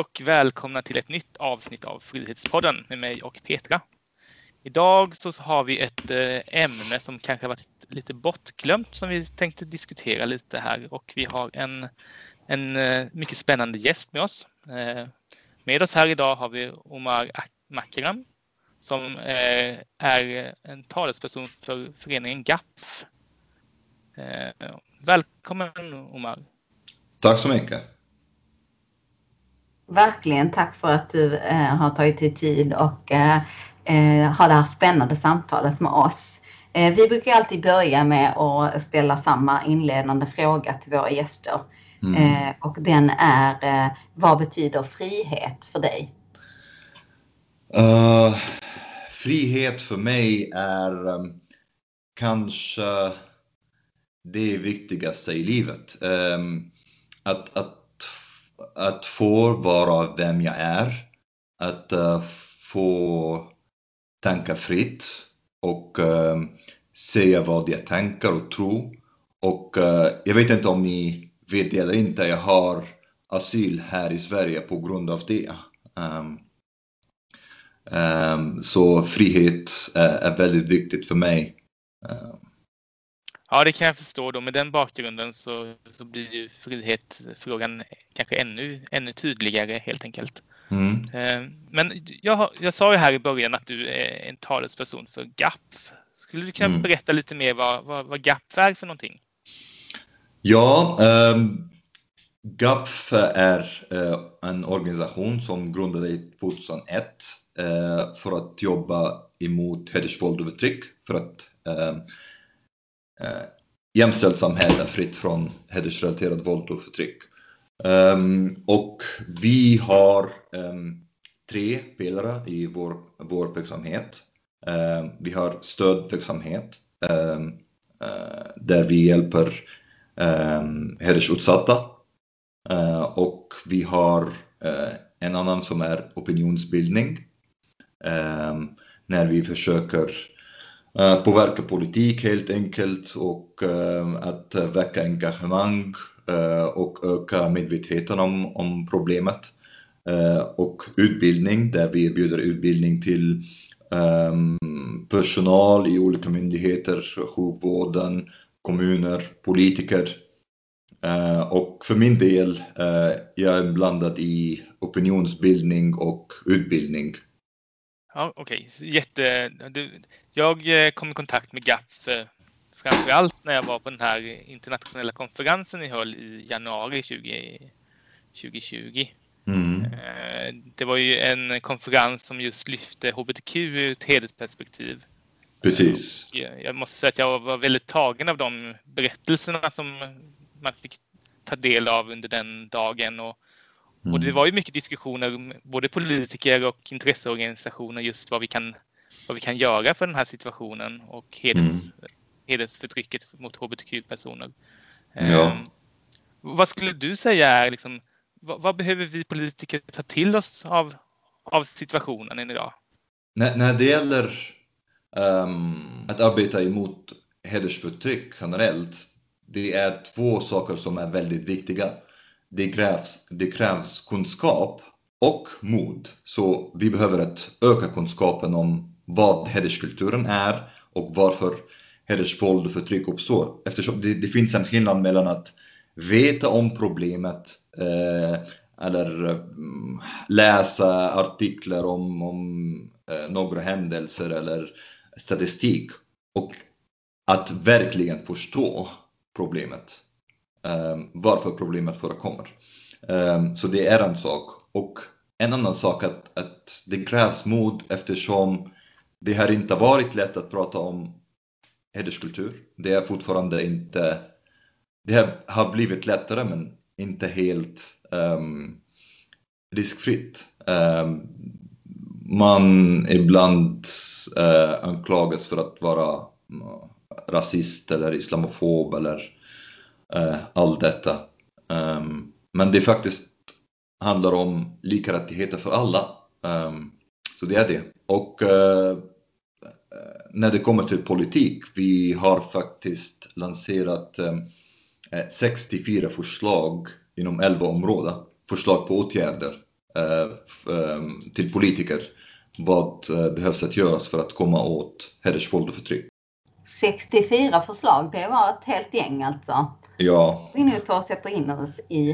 Och välkomna till ett nytt avsnitt av Frihetspodden med mig och Petra. Idag så har vi ett eh, ämne som kanske varit lite bortglömt som vi tänkte diskutera lite här och vi har en, en eh, mycket spännande gäst med oss. Eh, med oss här idag har vi Omar Makram som är en talesperson för föreningen GAPF. Välkommen Omar! Tack så mycket! Verkligen tack för att du eh, har tagit dig tid och eh, eh, har det här spännande samtalet med oss. Eh, vi brukar alltid börja med att ställa samma inledande fråga till våra gäster. Mm. Eh, och den är, eh, vad betyder frihet för dig? frihet för mig är um, kanske det viktigaste i livet. Um, att, att att få vara vem jag är, att uh, få tänka fritt och uh, säga vad jag tänker och tror. Och uh, jag vet inte om ni vet det eller inte, jag har asyl här i Sverige på grund av det. Um, um, så frihet är, är, väldigt viktigt för mig. Um, Ja, det kan jag förstå. Då. Med den bakgrunden så, så blir ju frihetsfrågan kanske ännu, ännu tydligare helt enkelt. Mm. Eh, men jag, jag sa ju här i början att du är en talesperson för GAPF. Skulle du kunna mm. berätta lite mer vad, vad, vad GAPF är för någonting? Ja, um, GAPF är uh, en organisation som grundades 2001 uh, för att jobba emot hedersvåld och förtryck. För att uh, eh, jämställt samhälle fritt från hedersrelaterat våld och förtryck. Um, och vi har um, tre pelare i vår, vår verksamhet. Um, vi har stödverksamhet uh, där vi hjälper um, hedersutsatta. Uh, och vi har uh, en annan som är opinionsbildning. när vi försöker att påverka politik helt enkelt och eh, att väcka engagemang eh, och öka medvetenheten om, om problemet. Och utbildning där vi erbjuder utbildning till ehm, personal i olika myndigheter, sjukvården, kommuner, politiker. Och för min del, jag är blandad i opinionsbildning och utbildning. Ja, Okej, okay. jätte... Du, jag eh, kom i kontakt med GAPF eh, framförallt när jag var på den här internationella konferensen ni höll i januari 20, 2020. Mm. Eh, det var ju en konferens som just lyfte HBTQ ur ett hedersperspektiv. Precis. Jag måste säga att jag var väldigt tagen av de berättelserna som man fick ta del av under den dagen. Och Mm. Och det mm. var ju mycket diskussioner, både politiker och intresseorganisationer, just vad vi kan, vad vi kan göra för den här situationen och heders, mm. hedersförtrycket mot hbtq-personer. Ja. Um, vad skulle du säga är liksom, vad, vad, behöver vi politiker ta till oss av, av situationen idag? När, när det gäller um, att arbeta emot hedersförtryck generellt, det är två saker som är väldigt viktiga det krävs, det krävs kunskap och mod. Så vi behöver att öka kunskapen om vad hederskulturen är och varför hedersvåld och förtryck uppstår. Eftersom det, det, finns en skillnad mellan att veta om problemet eh, eller mm, läsa artiklar om, om eh, några händelser eller statistik och att verkligen förstå problemet. Ehm, varför problemet förekommer. Ehm, så det är en sak. Och en annan sak att, att det krävs mod eftersom det har inte varit lätt att prata om hederskultur. Det är fortfarande inte, det har blivit lättare men inte helt um, riskfritt. Um, man ibland uh, anklagas för att vara uh, rasist eller islamofob eller Eh, allt detta. Um, men det faktiskt handlar om lika rättigheter för alla. Um, så det är det. Och uh, när det kommer till politik, vi har faktiskt lanserat ehm, eh, 64 förslag inom 11 områden. förslag på åtgärder ehm, till politiker. Vad behövs att göras för att komma åt hedersvåld och förtryck? 64 förslag, det var ett helt gäng alltså. Ja. Vi nu tar och sätter in oss i.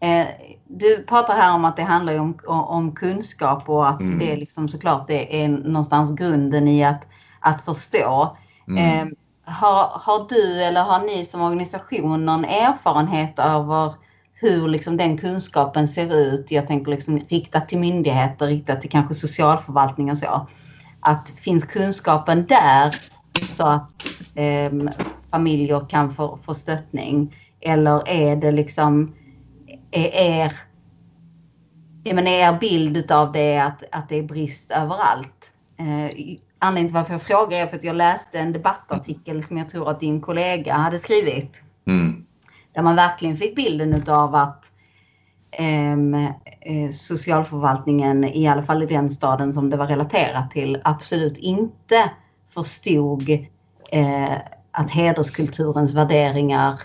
Eh, du pratar här om att det handlar om, om kunskap och att mm. det liksom såklart det är någonstans grunden i att, att förstå. Mm. Eh, har, har du eller har ni som organisation någon erfarenhet över hur liksom den kunskapen ser ut? Jag tänker liksom riktat till myndigheter, riktat till kanske socialförvaltning och så. Att finns kunskapen där så att eh, familjer kan få, få stöttning? Eller är det liksom är er, jag menar, er bild av det att, att det är brist överallt? Eh, anledningen till varför jag frågar är för att jag läste en debattartikel som jag tror att din kollega hade skrivit. Mm. Där man verkligen fick bilden utav att ehm, eh, socialförvaltningen, i alla fall i den staden som det var relaterat till, absolut inte förstod eh, att hederskulturens värderingar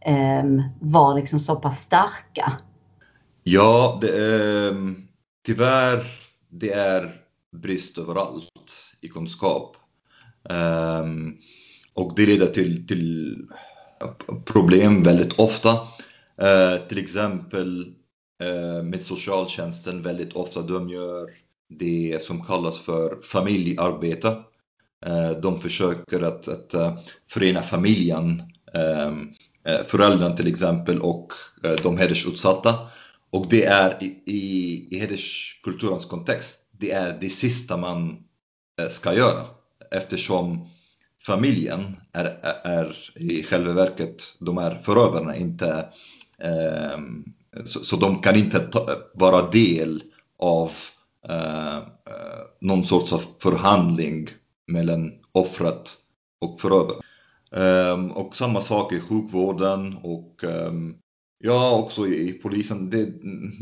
eh, var liksom så pass starka? Ja, det är, tyvärr det är brist överallt i kunskap. Eh, och det leder till, till problem väldigt ofta. Eh, till exempel eh, med socialtjänsten väldigt ofta de gör det som kallas för familjearbete. Eh, de försöker att, att eh, förena familjen, ehm, eh, föräldrarna till exempel och de hedersutsatta. Och det är i, i, i hederskulturens kontext, det är det sista man ska göra eftersom familjen är, är i själva verket, de är förövarna, inte ehm, så, så, de kan inte ta, vara del av eh, någon sorts av förhandling mellan offret och förövaren. Um, och samma sak i sjukvården och um, ja, också i polisen. Det,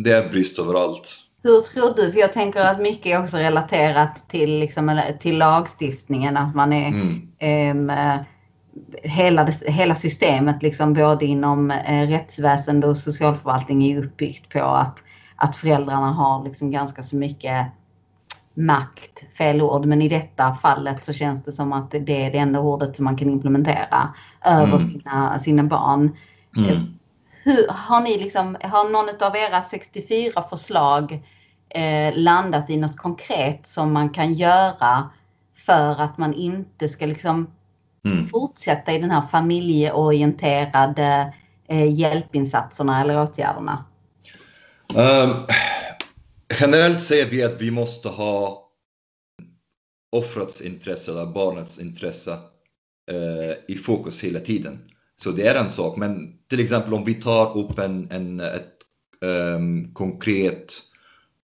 det är brist överallt. Hur tror du? För jag tänker att mycket är också relaterat till, liksom, till lagstiftningen. Att man är mm. um, hela, hela systemet, liksom, både inom eh, rättsväsende och socialförvaltning, är uppbyggt på att, att föräldrarna har liksom ganska så mycket makt, fel ord, men i detta fallet så känns det som att det är det enda ordet som man kan implementera över mm. sina, sina barn. Mm. Hur, har ni liksom, har någon av era 64 förslag eh, landat i något konkret som man kan göra för att man inte ska liksom mm. fortsätta i den här familjeorienterade eh, hjälpinsatserna eller åtgärderna? Um, generellt säger vi att vi måste ha offrets intresse eller barnets intresse eh, i fokus hela tiden. Så det är en sak, men till exempel om vi tar upp en, en, ett um, konkret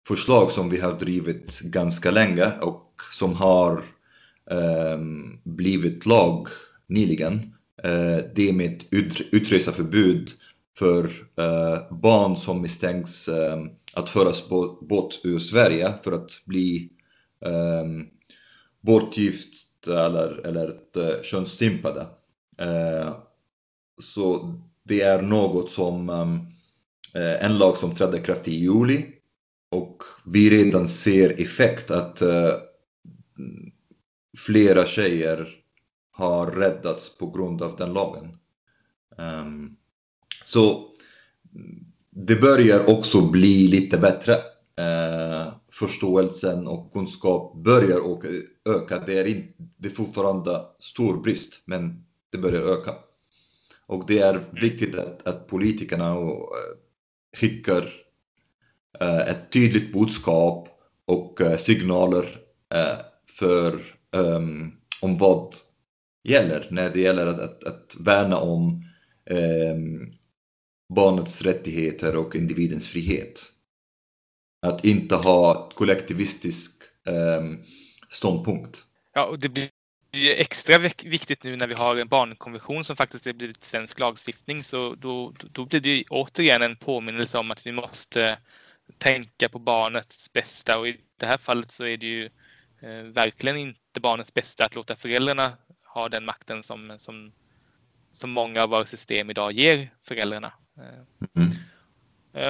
förslag som vi har drivit ganska länge och som har um, blivit lag nyligen. Uh, det med ut, utreseförbud för uh, barn som misstänks um, att föras bort ur Sverige för att bli um, bortgift eller, eller eh, könsstympade. Uh, så det är något som um, en lag som trädde kraft i juli och vi redan ser effekt att uh, flera tjejer har räddats på grund av den lagen. Um, så det börjar också bli lite bättre. Eh, förståelsen och kunskap börjar öka. Det är, in, det är fortfarande stor brist, men det börjar öka. Och det är viktigt att, att politikerna och, eh, skickar eh, ett tydligt budskap och eh, signaler för um, om vad gäller när det gäller att, att, att värna om um, barnets rättigheter och individens frihet. Att inte ha kollektivistisk um, ståndpunkt. Ja, och det blir ju extra viktigt nu när vi har en barnkonvention som faktiskt har blivit svensk lagstiftning. Så då, då blir det återigen en påminnelse om att vi måste tänka på barnets bästa och i det här fallet så är det ju eh, verkligen inte barnets bästa att låta föräldrarna ha den makten som, som, som många av våra system idag ger föräldrarna. Mm.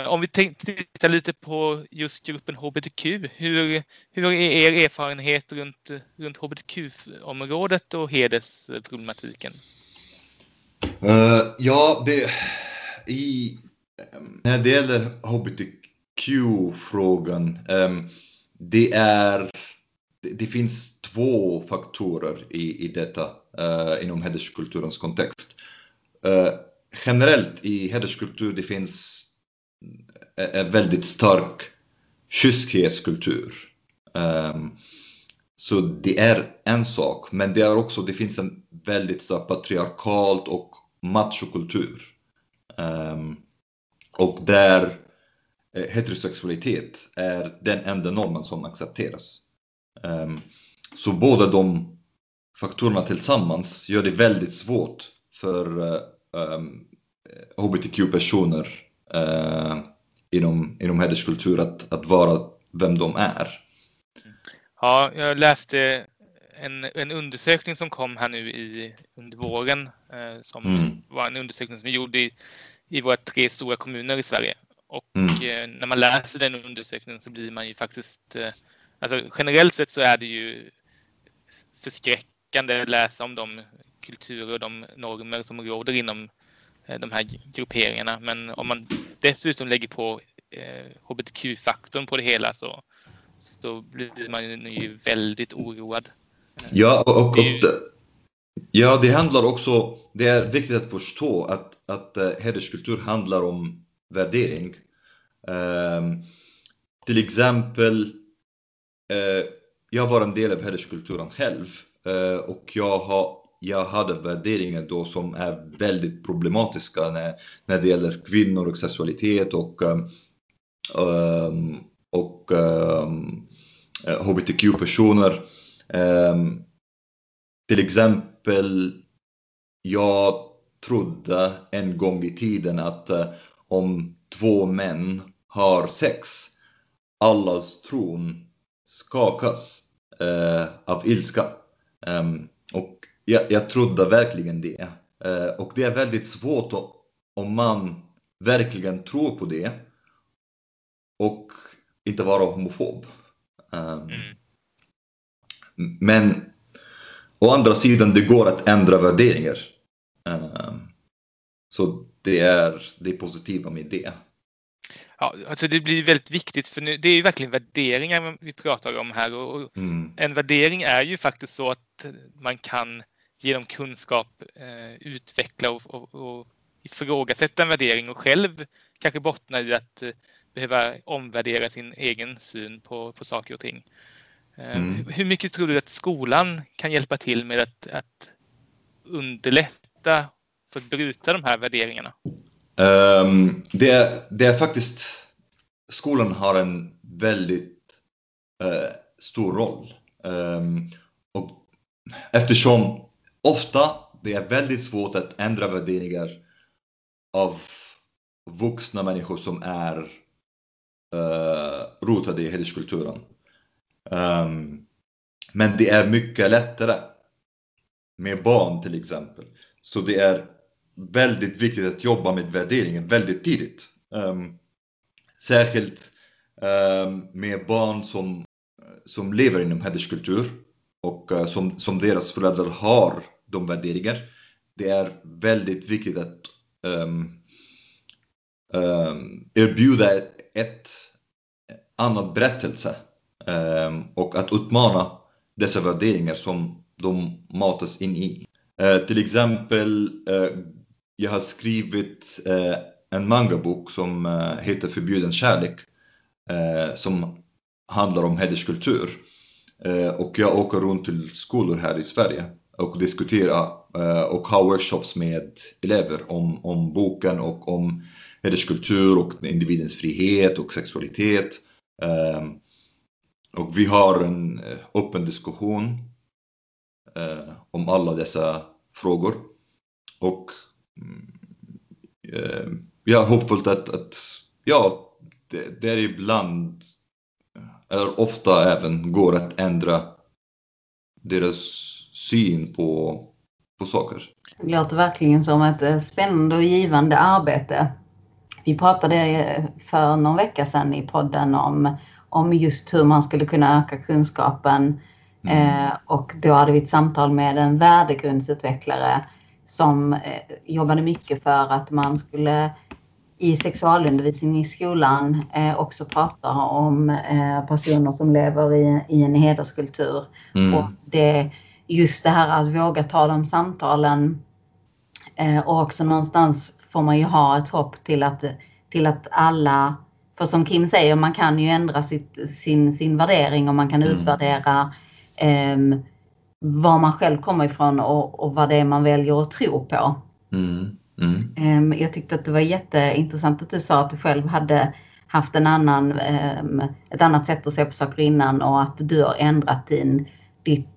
Om vi tittar lite på just gruppen HBTQ, hur, hur är er erfarenhet runt, runt HBTQ-området och hedersproblematiken? Uh, ja, det, i, när det gäller HBTQ-frågan, um, ehm, det är det, det, finns två faktorer i, i detta uh, inom hederskulturens kontext. Uh, generellt i hederskultur det finns en väldigt stark kyskhetskultur. Um, ehm, så det är en sak, men det är också, det finns en väldigt så patriarkalt och machokultur. Um, och där eh, heterosexualitet är den enda normen som accepteras. Um, så båda de faktorerna tillsammans gör det väldigt svårt för eh, hbtq-personer uh, inom, inom hederskultur att, att vara vem de är. Ja, jag läste en, en undersökning som kom här nu i, under våren eh, som mm. var en undersökning som vi gjorde i, i våra tre stora kommuner i Sverige. Och mm. eh, när man läser den undersökningen så blir man ju faktiskt, eh, alltså generellt sett så är det ju förskräckande att läsa om de kulturer och de normer som råder inom eh, de här grupperingarna. Men om man dessutom lägger på eh, hbtq-faktorn på det hela så, så blir man ju väldigt oroad. Ja, och, och, och ja, det handlar också, det är viktigt att förstå att, att uh, hederskultur handlar om värdering. Um, till exempel, uh, jag var en del av hederskulturen själv uh, och jag, har, jag hade värderingar då som är väldigt problematiska när, när det gäller kvinnor och sexualitet och, um, um, hbtq-personer. Um, till exempel, jag trodde en gång i tiden att uh, om två män har sex, allas tron skakas uh, av ilska. Um, jag, jag trodde verkligen det. Uh, och det är väldigt svårt om man verkligen tror på det och inte vara homofob. Um, mm. Men å andra sidan, det går att ändra värderingar. Ehm, så det är det positiva med det. Ja, alltså det blir väldigt viktigt för nu, det är ju verkligen värderingar vi pratar om här och mm. en värdering är ju faktiskt så att man kan genom kunskap eh, utveckla och, och, och ifrågasätta en värdering och själv kanske bottna i att eh, behöva omvärdera sin egen syn på, på saker och ting. Eh, mm. Hur mycket tror du att skolan kan hjälpa till med att, att underlätta för att bryta de här värderingarna? Um, det, är, det är faktiskt, skolan har en väldigt uh, stor roll. Um, och eftersom ofta det är väldigt svårt att ändra värderingar av vuxna människor som är uh, rotade i hederskulturen. Um, men det är mycket lättare med barn till exempel. Så det är väldigt viktigt att jobba med värderingen väldigt tidigt. Um, särskilt um, med barn som, som lever inom hederskultur och uh, som, som deras föräldrar har de värderingar. Det är väldigt viktigt att um, erbjuda ett, ett annat berättelse um, och att utmana dessa värderingar som de matas in i. Uh, till exempel, uh, jag har skrivit uh, en mangabok som heter Förbjuden kärlek som handlar om hederskultur. Och jag åker runt till skolor här i Sverige och diskutera eh, och ha workshops med elever om, om boken och om hederskultur och individens frihet och sexualitet. Eh, och vi har en eh, öppen diskussion eh, om alla dessa frågor. Och mm, eh, jag är hoppfull att, att ja, det, det är ibland, eller ofta även, går att ändra deras syn på, på saker. Det låter verkligen som ett eh, spännande och givande arbete. vi pratade för någon vecka sedan i podden om, om just hur man skulle kunna öka kunskapen mm. eh, och då hade vi ett samtal med en värdegrundsutvecklare som eh, jobbade mycket för att man skulle i sexualundervisning i skolan eh, också prata om eh, personer som lever i, i en hederskultur. Mm. Och det, just det här att våga ta de samtalen eh, och också någonstans får man ju ha ett hopp till att, till att alla, för som Kim säger, man kan ju ändra sitt, sin, sin värdering och man kan mm. utvärdera eh, var man själv kommer ifrån och, och vad det är man väljer att tro på. Mm. Mm. Ehm, jag tyckte att det var jätteintressant att du sa att du själv hade haft en annan, ehm, ett annat sätt att se på saker innan och att du har ändrat din, ditt,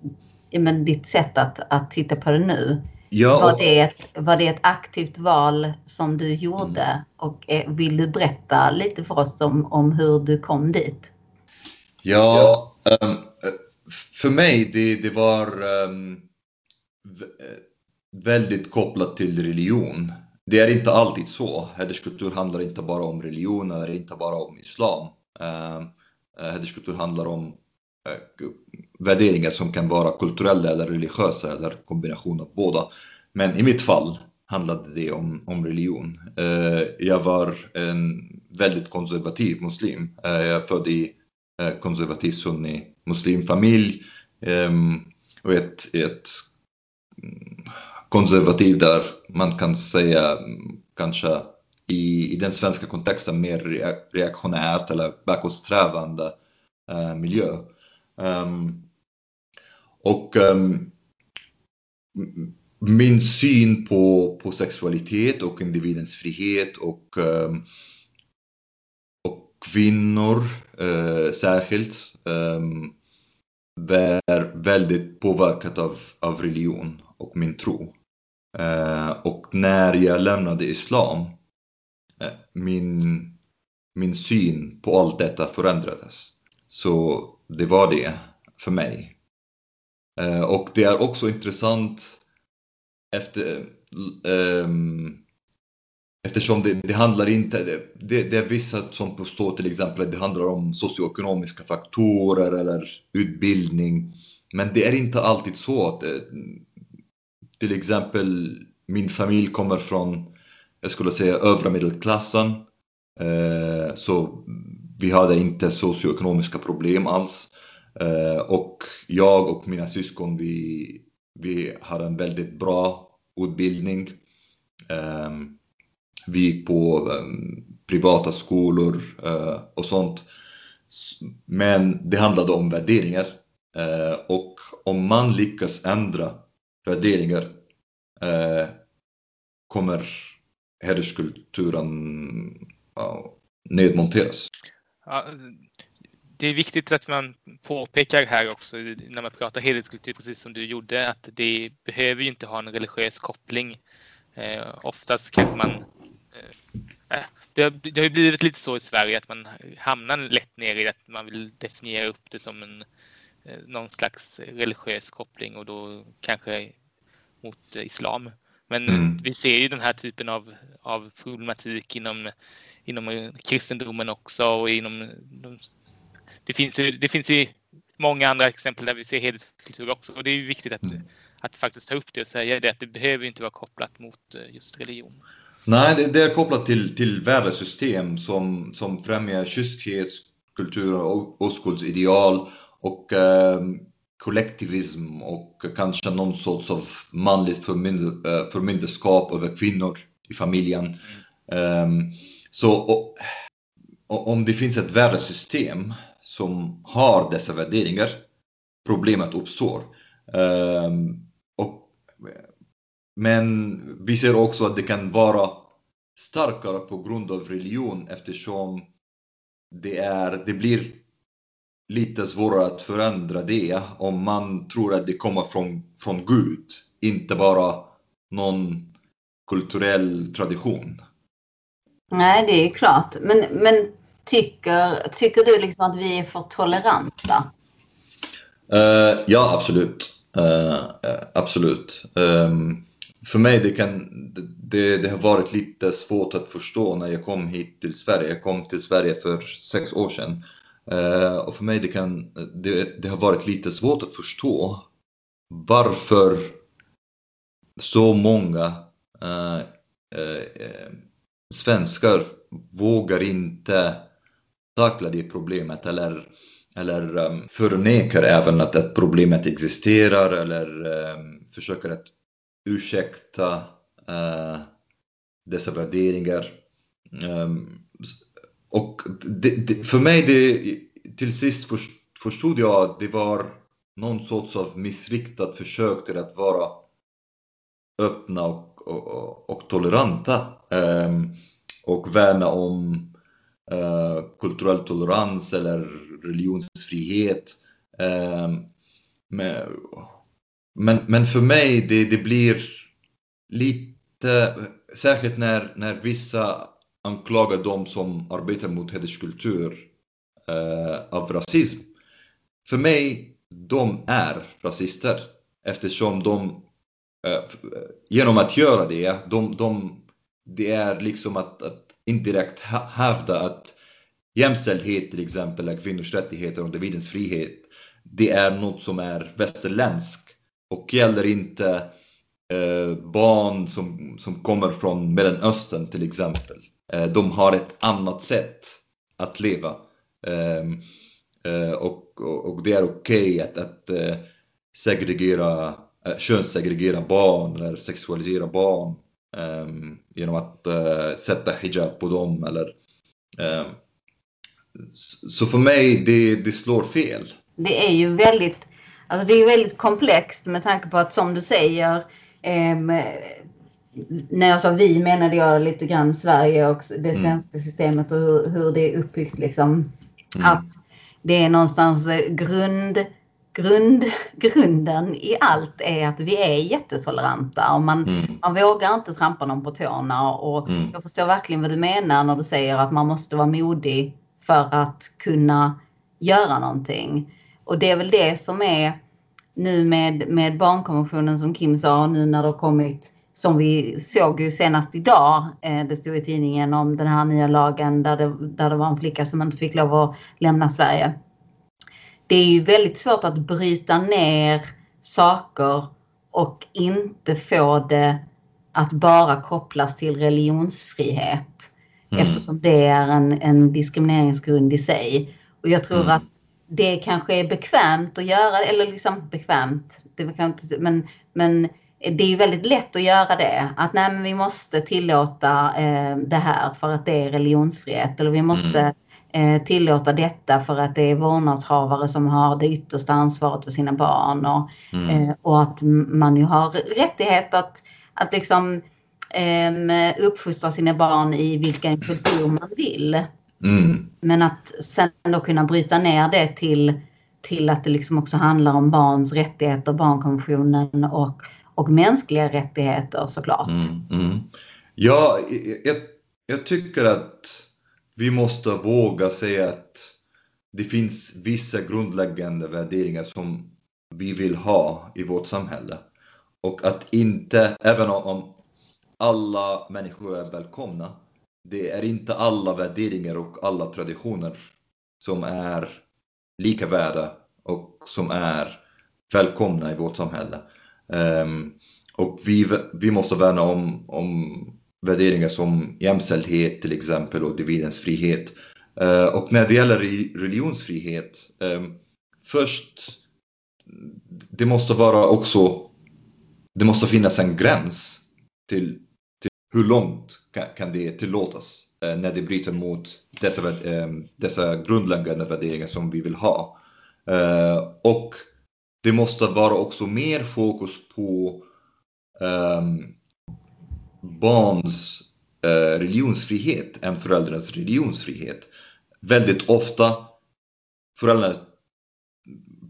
men ditt sätt att, att titta på det nu. Ja, var, det ett, var det ett aktivt val som du gjorde mm. och vill du berätta lite för oss om, om hur du kom dit? Ja, um, för mig det, det var um, väldigt kopplat till religion. Det är inte alltid så. Hederskultur handlar inte bara om religion eller inte bara om islam. Uh, hederskultur handlar om uh, värderingar som kan vara kulturella eller religiösa eller kombination av båda. Men i mitt fall handlade det om, om religion. Eh, jag var en väldigt konservativ muslim. Eh, jag är född i eh, konservativ sunni muslimfamilj ehm, och ett, ett mm, konservativ där man kan säga mm, kanske i, i den svenska kontexten mer reaktionärt eller bakåtsträvande miljö. Um, och um, min syn på, på sexualitet och individens frihet och, um, och kvinnor uh, särskilt ehm, um, var väldigt påverkat av, av religion och min tro. Uh, och när jag lämnade islam, eh, min, min syn på allt detta förändrades. Så det var det för mig. Eh, och det är också intressant efter, um, eftersom det, det, handlar inte, det, det är vissa som påstår till exempel att det handlar om socioekonomiska faktorer eller utbildning. Men det är inte alltid så att eh, till exempel min familj kommer från, jag skulle säga övre medelklassen. Eh, så vi hade inte socioekonomiska problem alls. Eh, och jag och mina syskon vi, vi har en väldigt bra utbildning. Ehm, vi gick på ehm, privata skolor eh, och sånt. Men det handlade om värderingar. Eh, och om man lyckas ändra värderingar kommer hederskulturen nedmonteras. Det är viktigt att man påpekar här också när man pratar hederskultur, precis som du gjorde, att det behöver ju inte ha en religiös koppling. Eh, oftast kanske man eh, eh det har, det har blivit lite så i Sverige att man hamnar lätt ner i att man vill definiera upp det som en Eh, någon slags religiös koppling och då kanske mot islam. Men mm. vi ser ju den här typen av, av problematik inom, inom kristendomen också och inom det finns, ju, det finns ju många andra exempel där vi ser hederskultur också och det är ju viktigt att, mm. att faktiskt ta upp det och säga det att det behöver inte vara kopplat mot eh, just religion. Nej, det, det är kopplat till, till värdesystem som, som främjar kyskhetskultur och oskuldsideal och eh, kollektivism och kanske någon sorts av manligt förmynd eh, förmyndarskap över kvinnor i familjen. Mm. Um, så och, och, om det finns ett värdesystem som har dessa värderingar, problemet uppstår. Ehm, och, men vi ser också att det kan vara starkare på grund av religion eftersom det, är, det blir lite svårare att förändra det om man tror att det kommer från, från Gud, inte bara någon kulturell tradition. Nej, det är klart. Men, men tycker, tycker du liksom att vi är för toleranta? Uh, ja, absolut. Uh, absolut. Um, för mig det, kan, det, det har varit lite svårt att förstå när jag kom hit till Sverige. Jag kom till Sverige för sex år sedan. Uh, och för mig det, kan, det, det har varit lite svårt att förstå varför så många uh, uh, svenskar vågar inte tackla det problemet eller, eller um, förnekar även att, att problemet existerar eller um, försöker att ursäkta uh, dessa värderingar. Um, och det, det, för mig, det, till sist förstod jag att det var någon sorts av missriktat försök till att vara öppna och, och, och toleranta um, och värna om Eh, kulturell tolerans eller religionsfrihet. Eh, men, men för mig det, det blir lite, särskilt när, när vissa anklagar de som arbetar mot hederskultur eh, av rasism. För mig, de är rasister eftersom de eh, genom att göra det, de, de, det är liksom att, att indirekt hävda att jämställdhet till exempel, kvinnors rättigheter och individens frihet, det är något som är västerländskt och gäller inte eh, barn som, som kommer från Mellanöstern till exempel. Eh, de har ett annat sätt att leva. Ehm, eh, och, och, och, det är okej okay att, att eh, segregera, eh, könssegregera barn eller sexualisera barn genom att eh, sätta hijab på dem eller ehm, så för mig det, det slår fel. Det är ju väldigt Alltså det är väldigt komplext med tanke på att som du säger eh, när jag sa vi menade jag lite grann Sverige och det mm. svenska mm. systemet och hur, hur, det är uppbyggt liksom. Mm. Att det är någonstans eh, grund, grund, grunden i allt är att vi är jättetoleranta och man, mm. man vågar inte trampa någon på tårna och mm. jag förstår verkligen vad du menar när du säger att man måste vara modig för att kunna göra någonting. Och det är väl det som är nu med, med barnkonventionen som Kim sa, nu när det har kommit, som vi såg ju senast idag, eh, det stod i tidningen om den här nya lagen där det, där det var en flicka som inte fick lov att lämna Sverige. Det är ju väldigt svårt att bryta ner saker och inte få det att bara kopplas till religionsfrihet. Mm. Eftersom det är en, en diskrimineringsgrund i sig. Och jag tror mm. att det kanske är bekvämt att göra, eller liksom bekvämt, det bekvämt men, men det är ju väldigt lätt att göra det. Att nej men vi måste tillåta eh, det här för att det är religionsfrihet eller vi måste mm. Eh, tillåta detta för att det är vårdnadshavare som har det yttersta ansvaret för sina barn och, mm. eh, och att man ju har rättighet att, att liksom eh, uppfostra sina barn i vilken kultur man vill. Mm. Men att sen då kunna bryta ner det till, till att det liksom också handlar om barns rättigheter, barnkonventionen och, och mänskliga rättigheter såklart. Mm, mm. Ja, jag, jag tycker att vi måste våga säga att det finns vissa grundläggande värderingar som vi vill ha i vårt samhälle. Och att inte, även om alla människor är välkomna, det är inte alla värderingar och alla traditioner som är lika värda och som är välkomna i vårt samhälle. Um, och vi, vi måste värna om, om värderingar som jämställdhet till exempel och individens frihet. Eh, och när det gäller religionsfrihet, ehm, först det måste vara också, det måste finnas en gräns till hur långt kan, det tillåtas eh, när det bryter mot dessa, ehm, dessa grundläggande värderingar som vi vill ha. Eh, och det måste vara också mer fokus på um, barns eh, religionsfrihet än föräldrarnas religionsfrihet. Väldigt ofta föräldrar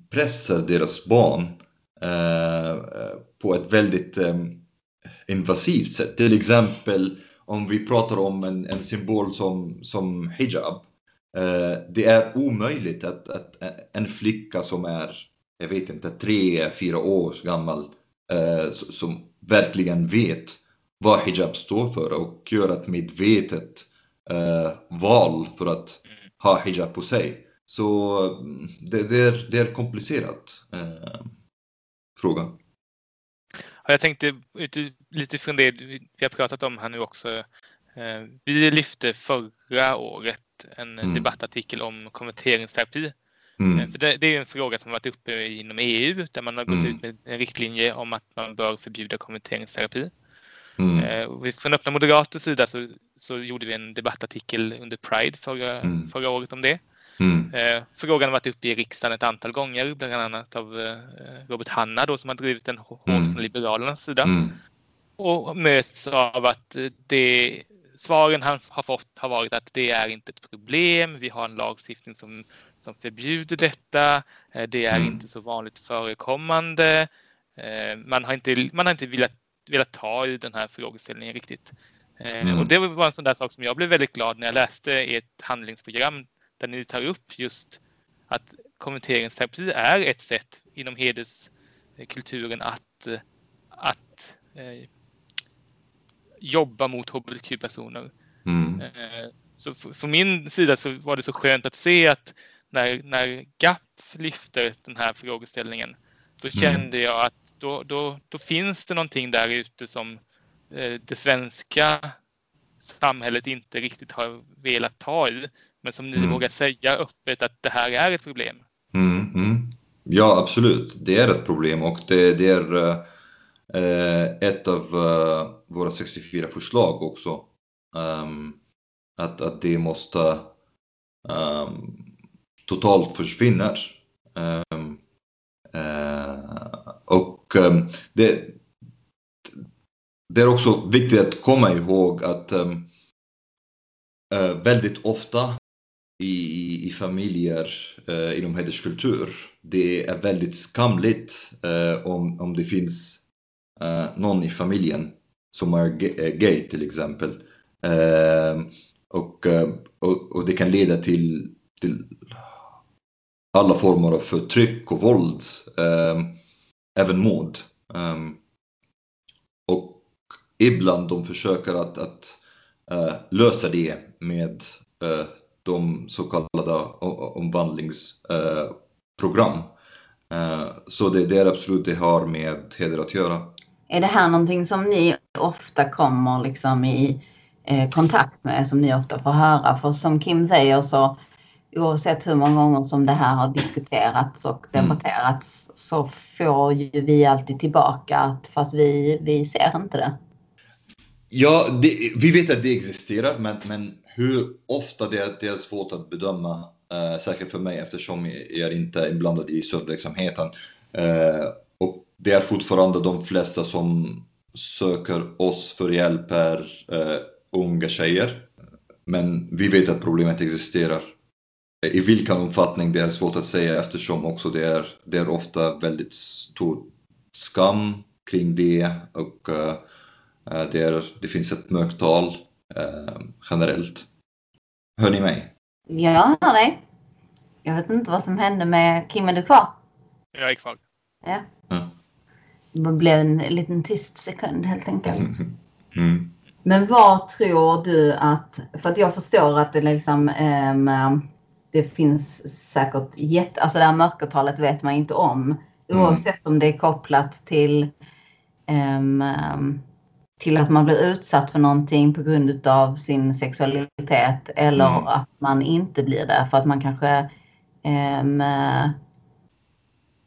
pressar deras barn eh, på ett väldigt eh, invasivt sätt. Till exempel om vi pratar om en, en symbol som, som hijab. Det är omöjligt att, att en flicka som är, jag vet inte, tre, fyra år gammal som verkligen vet vad hijab står för och gör ett medvetet eh, val för att ha hijab på sig. Så mm, det, det, är, det är komplicerat eh, fråga. Ja, jag tänkte lite från det vi har pratat om här nu också. Eh, Vi lyfte förra året en Mm. debattartikel om konverteringsterapi. Eh, Mm. För det, det är en fråga som varit uppe inom EU där man har gått Mm. ut med en riktlinje om att man bör förbjuda konverteringsterapi. Mm. Eh, Från Öppna Moderaters sida så, så gjorde vi en debattartikel under Pride förra, Mm. förra året om det. Mm. Eh, Frågan har varit uppe i riksdagen ett antal gånger, bland annat av eh, Robert Hanna då, som har drivit den hårt Mm. från Liberalernas sida. Mm. Och möts av att det, svaren han har fått har varit att det är inte ett problem. Vi har en lagstiftning som, som förbjuder detta. Eh, Det är Mm. inte så vanligt förekommande. Eh, Man har inte, man har inte velat, velat ta i den här frågeställningen riktigt. Eh, Mm. Och det var en sån där sak som jag blev väldigt glad när jag läste ert handlingsprogram där ni tar upp just att konverteringsterapi är ett sätt inom hederskulturen att, att eh, jobba mot hbtq-personer. Mm. Eh, Så från min sida så var det så skönt att se att när, när GAP lyfter den här frågeställningen, då kände jag att då, då, då finns det någonting där ute som eh, det svenska samhället inte riktigt har velat ta i, men som ni Mm. vågar säga öppet att det här är ett problem. Mm, mm. Ja, absolut. Det är ett problem och det, det är eh, ett av eh, våra 64 förslag också. Ehm, att, att det måste ehm, totalt försvinna. Ehm, eh, och ehm, det, det är också viktigt att komma ihåg att ehm, eh, väldigt ofta i, i, familjer eh, inom hederskultur. Det är väldigt skamligt eh, om, om det finns eh, någon i familjen som är eh, gay till exempel. Ehm, och, eh, och, och det kan leda till, till alla former av förtryck och våld, eh, även mord. Ehm, och ibland de försöker att, att eh, lösa det med eh, de så kallade omvandlingsprogram. Eh, så det, det är absolut det har med heder att göra. Är det här någonting som ni ofta kommer liksom i eh, kontakt med, som ni ofta får höra? För som Kim säger så oavsett hur många gånger som det här har diskuterats och Mm. debatterats så får ju vi alltid tillbaka att fast vi, vi ser inte det. Ja, det, vi vet att det existerar, men, men hur ofta det är, det är svårt att bedöma, eh, särskilt för mig eftersom jag inte är inblandad i stödverksamheten. Eh, och det är fortfarande de flesta som söker oss för hjälp är eh, unga tjejer. Men vi vet att problemet existerar. I vilken omfattning det är svårt att säga eftersom också det är, det är ofta väldigt stor skam kring det och eh, Eh, Det, är, det finns ett mörktal eh, generellt. Hör ni mig? Jag hör dig. Jag vet inte vad som hände med Kim, är du kvar? Jag är kvar. Ja. Ja. Det blev en liten tyst sekund helt enkelt. Mm. Men vad tror du att, för att jag förstår att det liksom ehm, det finns säkert jätte, alltså det här mörkertalet vet man inte om. Mm. Oavsett om det är kopplat till ehm, till att man blir utsatt för någonting på grund av sin sexualitet eller Mm. att man inte blir det för att man kanske eh,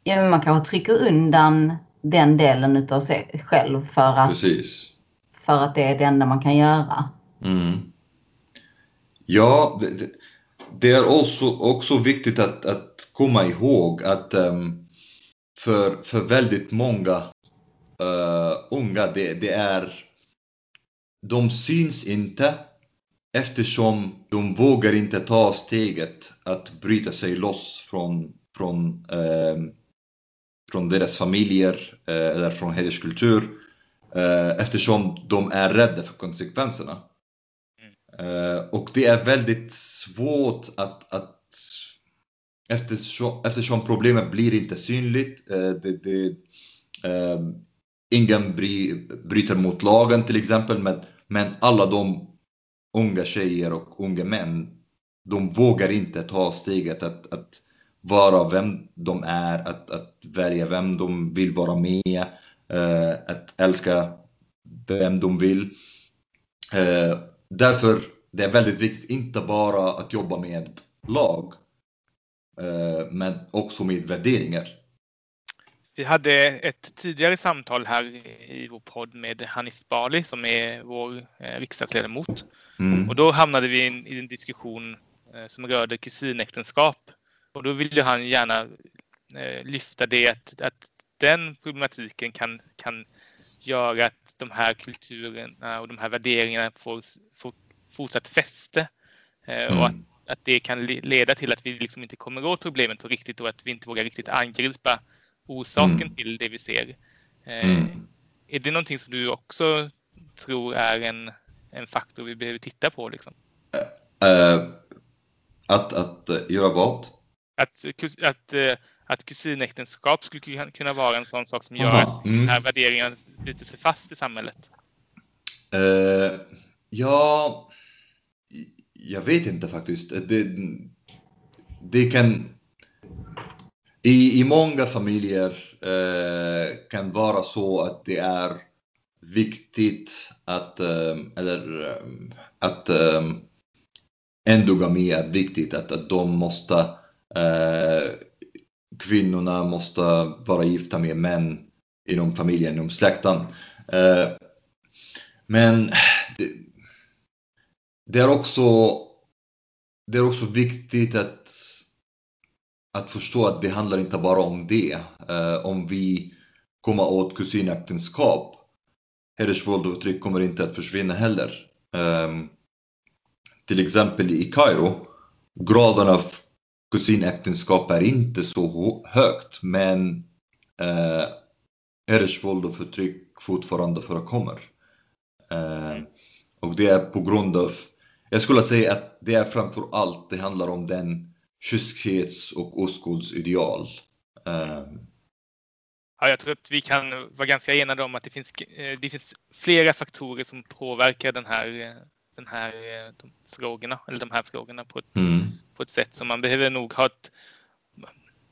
ja, man kanske trycker undan den delen utav sig själv för att Precis. för att det är det enda man kan göra. Mm. Ja, det, det, det är också, också viktigt att, att komma ihåg att um, för, för väldigt många uh, unga, det, det är de syns inte eftersom de vågar inte ta steget att bryta sig loss från, från, ehm, från deras familjer eh, eller från hederskultur eh, eftersom de är rädda för konsekvenserna. Eh, och det är väldigt svårt att, att eftersom, eftersom problemet blir inte synligt, eh, det, det, eh, ingen bry, bryter mot lagen till exempel, men, men alla de unga tjejer och unga män, de vågar inte ta steget att, att vara vem de är, att, att välja vem de vill vara med, eh, att älska vem de vill. Eh, Därför det är väldigt viktigt, inte bara att jobba med lag, eh, men också med värderingar. Vi hade ett tidigare samtal här i vår podd med Hanif Bali som är vår eh, riksdagsledamot. Mm. Och då hamnade vi i en diskussion eh, som rörde kusinäktenskap. Och då ville han gärna lyfta det att, att den problematiken kan, kan göra att de här kulturerna och de här värderingarna får, får fortsatt fäste. Mm. Och att, att, det kan leda till att vi liksom inte kommer åt problemet på riktigt och att vi inte vågar riktigt angripa orsaken mm. till det vi ser. Mm. Är det någonting som du också tror är en, en faktor vi behöver titta på? Liksom? Uh, att, att göra vad? Att, att, att kusinäktenskap skulle kunna vara en sån sak som gör Aha, att mm. den här värderingen biter sig fast i samhället? ja, jag vet inte faktiskt. Det, det kan i, I många familjer eh, kan vara så att det är viktigt att, eh, eller att endogami är viktigt, att, att de måste, kvinnorna måste vara gifta med män inom familjen, inom släkten. Eh, men det, det, är också, det är också viktigt att att förstå att det handlar inte bara om det. Eh, om vi kommer åt kusinäktenskap, hedersvåld och förtryck kommer inte att försvinna heller. Eh, till exempel i Kairo, graden av kusinäktenskap är inte så högt, men uh, hedersvåld och förtryck fortfarande förekommer. Uh, och det är på grund av, jag skulle säga att det är framför allt, det handlar om den kyskhets och oskuldsideal. Um. Ja, jag tror att vi kan vara ganska enade om att det finns, eh, det finns flera faktorer som påverkar den här, den här de frågorna, eller de här frågorna på ett, mm. på ett sätt som man behöver nog ha ett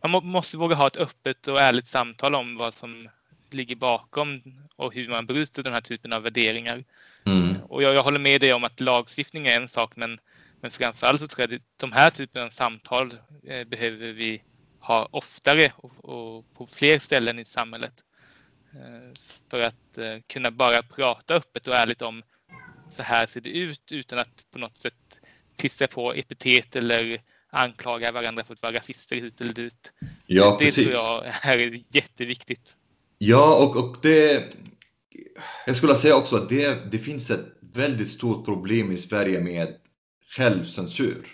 man måste våga ha ett öppet och ärligt samtal om vad som ligger bakom och hur man bryter den här typen av värderingar. Mm. Och jag, jag, håller med dig om att lagstiftning är en sak men men framförallt så tror jag att de här typen av samtal eh, behöver vi ha oftare och, och, på fler ställen i samhället. Eh, för att eh, kunna bara prata öppet och ärligt om så här ser det ut utan att på något sätt klistra på epitet eller anklaga varandra för att vara rasister hit eller dit. Ja, det precis. tror jag är jätteviktigt. Ja, och, och det jag skulle säga också att det, det finns ett väldigt stort problem i Sverige med självcensur.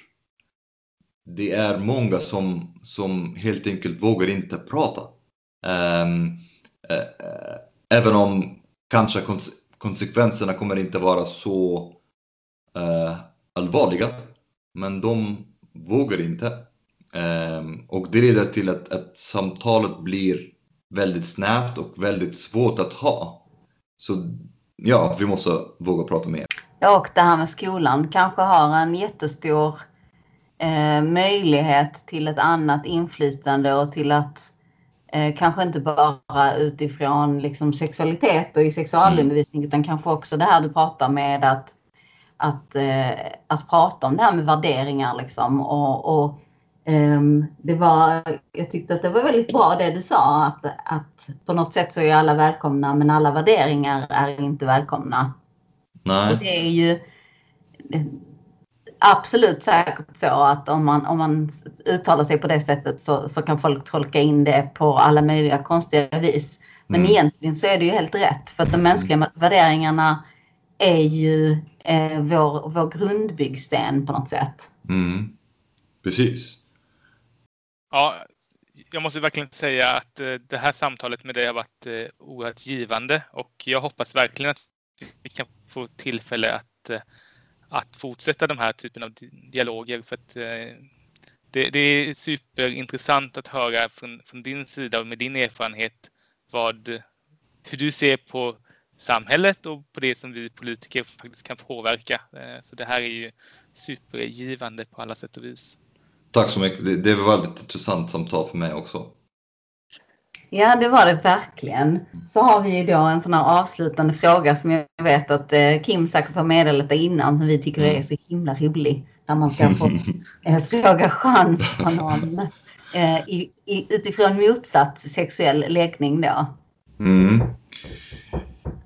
Det är många som, som helt enkelt vågar inte prata. Um, uh, även om kanske konsekvenserna kommer inte vara så eh, allvarliga. Men de vågar inte. Eh, och det leder till att, att samtalet blir väldigt snävt och väldigt svårt att ha. Så ja, vi måste våga prata mer. Och det här med skolan kanske har en jättestor eh, möjlighet till ett annat inflytande och till att eh, kanske inte bara utifrån liksom, sexualitet och i sexualundervisning mm. utan kanske också det här du pratar med att, att, eh, att prata om det här med värderingar liksom och, och Um, det var, jag tyckte att det var väldigt bra det du sa att, att på något sätt så är alla välkomna men alla värderingar är inte välkomna. Nej. Och det är ju absolut säkert så att om man, om man uttalar sig på det sättet så, så kan folk tolka in det på alla möjliga konstiga vis. Men mm. egentligen så är det ju helt rätt för att de mänskliga värderingarna är ju eh, vår, vår grundbyggsten på något sätt. Mm. Precis. Ja, jag måste verkligen säga att eh, det här samtalet med dig har varit eh, oerhört givande och jag hoppas verkligen att vi kan få tillfälle att, eh, att fortsätta de här typen av dialoger. För att eh, det, det är superintressant att höra från, från din sida och med din erfarenhet vad hur du ser på samhället och på det som vi politiker faktiskt kan påverka. Eh, så det här är ju supergivande på alla sätt och vis. Tack så mycket. Det, det var väldigt intressant samtal för mig också. Ja, det var det verkligen. Så har vi då en sån här avslutande fråga som jag vet att eh, Kim säkert har meddelat innan som vi tycker är så himla rolig. När man ska få eh, fråga chans på någon eh, i, i, utifrån motsatt sexuell läggning då. Mm.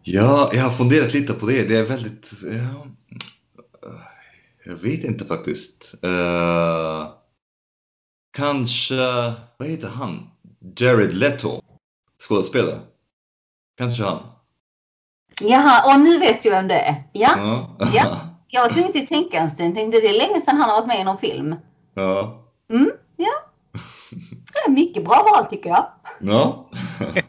Ja, jag har funderat lite på det. Det är väldigt... Ja, jag vet inte faktiskt. Uh, kanske... Vad heter han? Jared Leto? Skådespelare? Kanske han? Jaha, och nu vet jag vem det är. Ja. Ja. ja. Jag var tvungen att tänka en stund. Tänkte det är länge sedan han har varit med i någon film. Ja. Mm, ja. Det är mycket bra val tycker jag. Ja.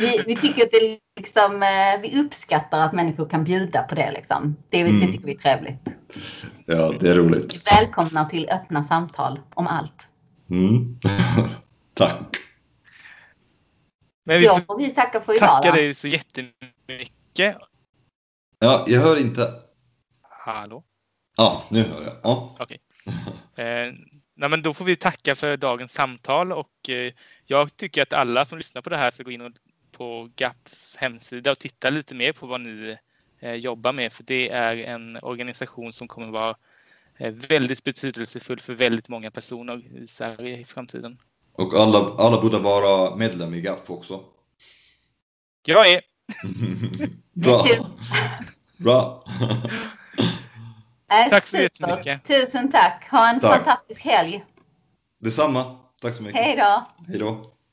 Vi, vi tycker att det liksom, eh, vi uppskattar att människor kan bjuda på det liksom. Det, det Mm. tycker vi är trevligt. ja, det är roligt. Vi välkomnar till öppna samtal om allt. Mm. Tack. Men vi får vi tacka för idag. tacka då. dig så jättemycket. Ja, jag hör inte. Hallå? Ja, nu hör jag. Ja. Okej. Eh, nej, men då får vi tacka för dagens samtal och eh, jag tycker att alla som lyssnar på det här ska gå in och, på GAPs hemsida och titta lite mer på vad ni eh, jobbar med för det är en organisation som kommer vara eh, väldigt betydelsefull för väldigt många personer i Sverige i framtiden. Och alla, alla borde vara medlem i GAP också. Jag är Bra. Bra. Äh, Tack så jättemycket. Tusen tack. Ha en Tack. fantastisk helg. Detsamma. Tack så mycket. Hej då. Hej då.